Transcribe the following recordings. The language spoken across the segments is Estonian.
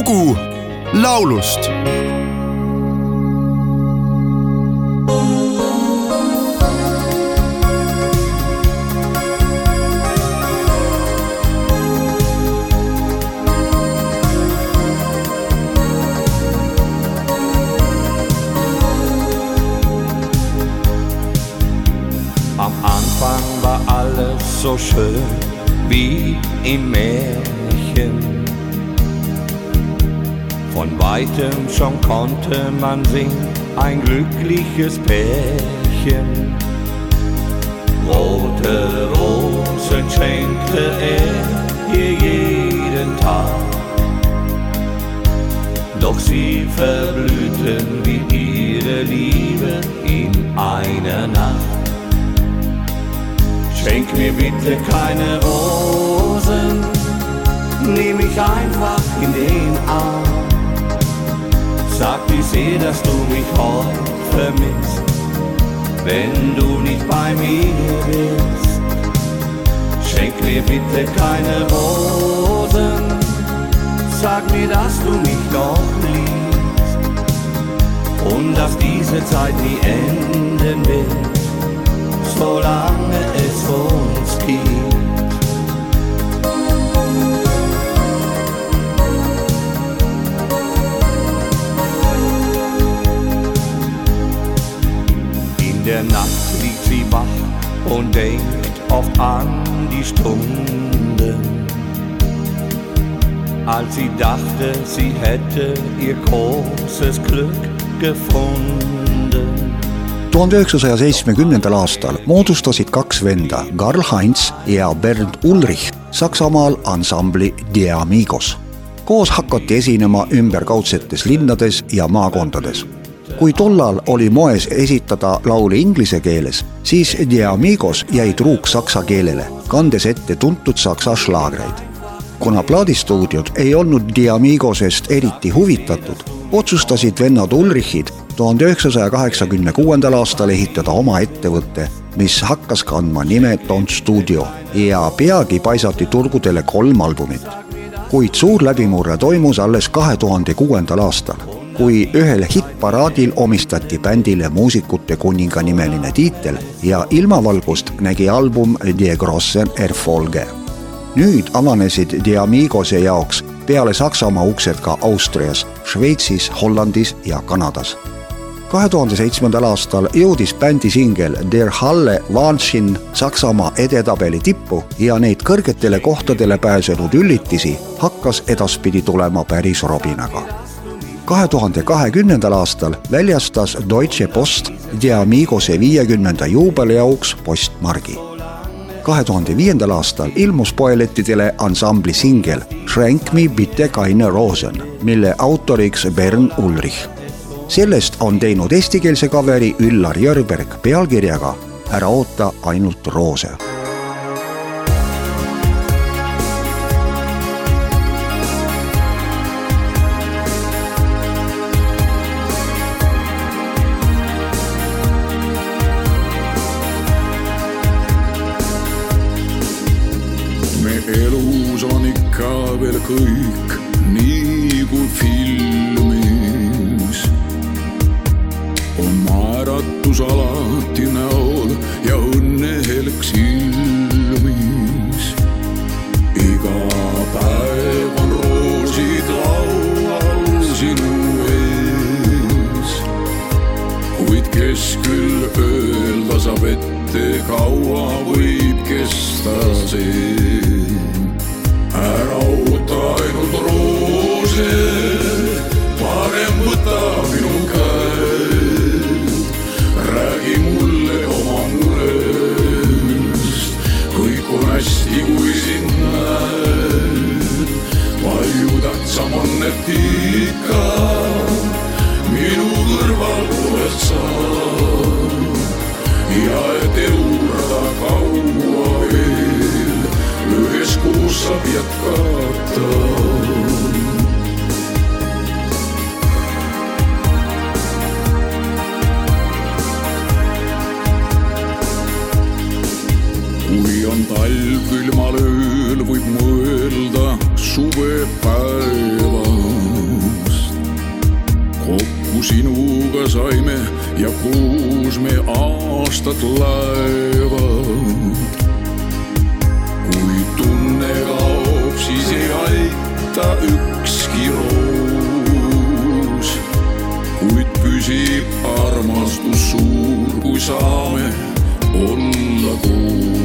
lugu laulust Am Anfang war alles so schön wie im Märchen. Von weitem schon konnte man sehen, ein glückliches Pärchen. Rote Rosen schenkte er ihr jeden Tag. Doch sie verblühten wie ihre Liebe in einer Nacht. Schenk mir bitte keine Rosen, nimm mich einfach in den Arm. Sag wie sehr, dass du mich heute vermisst, wenn du nicht bei mir bist. Schenk mir bitte keine Rosen, sag mir, dass du mich noch liebst. Und dass diese Zeit nie enden wird. Solange es und denkt oft an die Stunden, als sie dachte, sie hätte ihr großes Glück gefunden. tuhande üheksasaja seitsmekümnendal aastal moodustasid kaks venda, Karl-Heinz ja Bernd Ulrich Saksamaal ansambli Die Amigos. koos hakati esinema ümberkaudsetes linnades ja maakondades. Kui tollal oli moes esitada laule inglise keeles, siis Die Amigos jäi truuks saksa keelele, kandes ette tuntud saksa šlaagreid. kuna plaadistuudiod ei olnud Die Amigosest eriti huvitatud, otsustasid vennad Ulrichid tuhande üheksasaja kaheksakümne kuuendal aastal ehitada oma ettevõte, mis hakkas kandma nime Don Studio ja peagi paisati turgudele kolm albumit. kuid suur läbimurre toimus alles kahe tuhande kuuendal aastal, kui ühel hittparaadil omistati bändile muusikute kuninga nimeline tiitel ja ilmavalgust nägi album Die Grossen Erfolge. nüüd avanesid Die Amigose jaoks peale Saksamaa uksed ka Austrias, Šveitsis, Hollandis ja Kanadas kahe tuhande seitsmendal aastal jõudis bändi singel Der Halle Wahnsinn Saksamaa edetabeli tippu ja neid kõrgetele kohtadele pääsenud üllitisi hakkas edaspidi tulema päris robinaga. Kahe tuhande kahekümnendal aastal väljastas Deutsche Post Die Amigose viiekümnenda juubeliauks postmargi. kahe tuhande viiendal aastal ilmus poelettidele ansambli singel Schenk me bitte keine Rosen, mille autoriks Bern Ulrich. sellest on teinud eestikeelse kaveri Üllar Jörberg pealkirjaga Ära oota ainult roose veel kõik nii kui filmis. on naeratus alati näol ja õnnehelk silmis. iga päev on roosid laual sinu ees. kuid kes küll öelda saab ette, kaua võib kesta see. kui on talv külmal ööl, võib mõelda suvepäevast. kokku sinuga saime ja koos me aastad laeva. armastus suur, kui saame olla koos.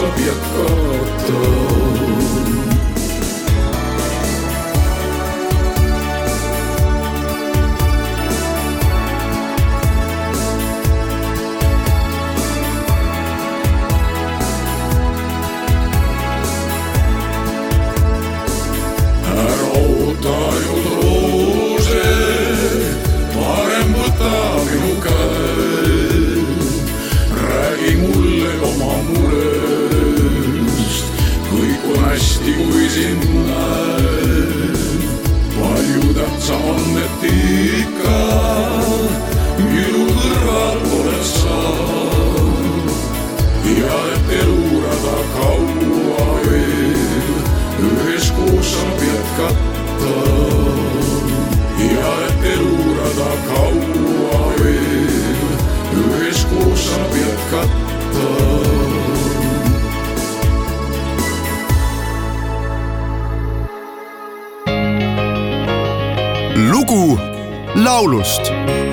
sobie kotu. sinna. palju tähtsam on, et ikka. laulust.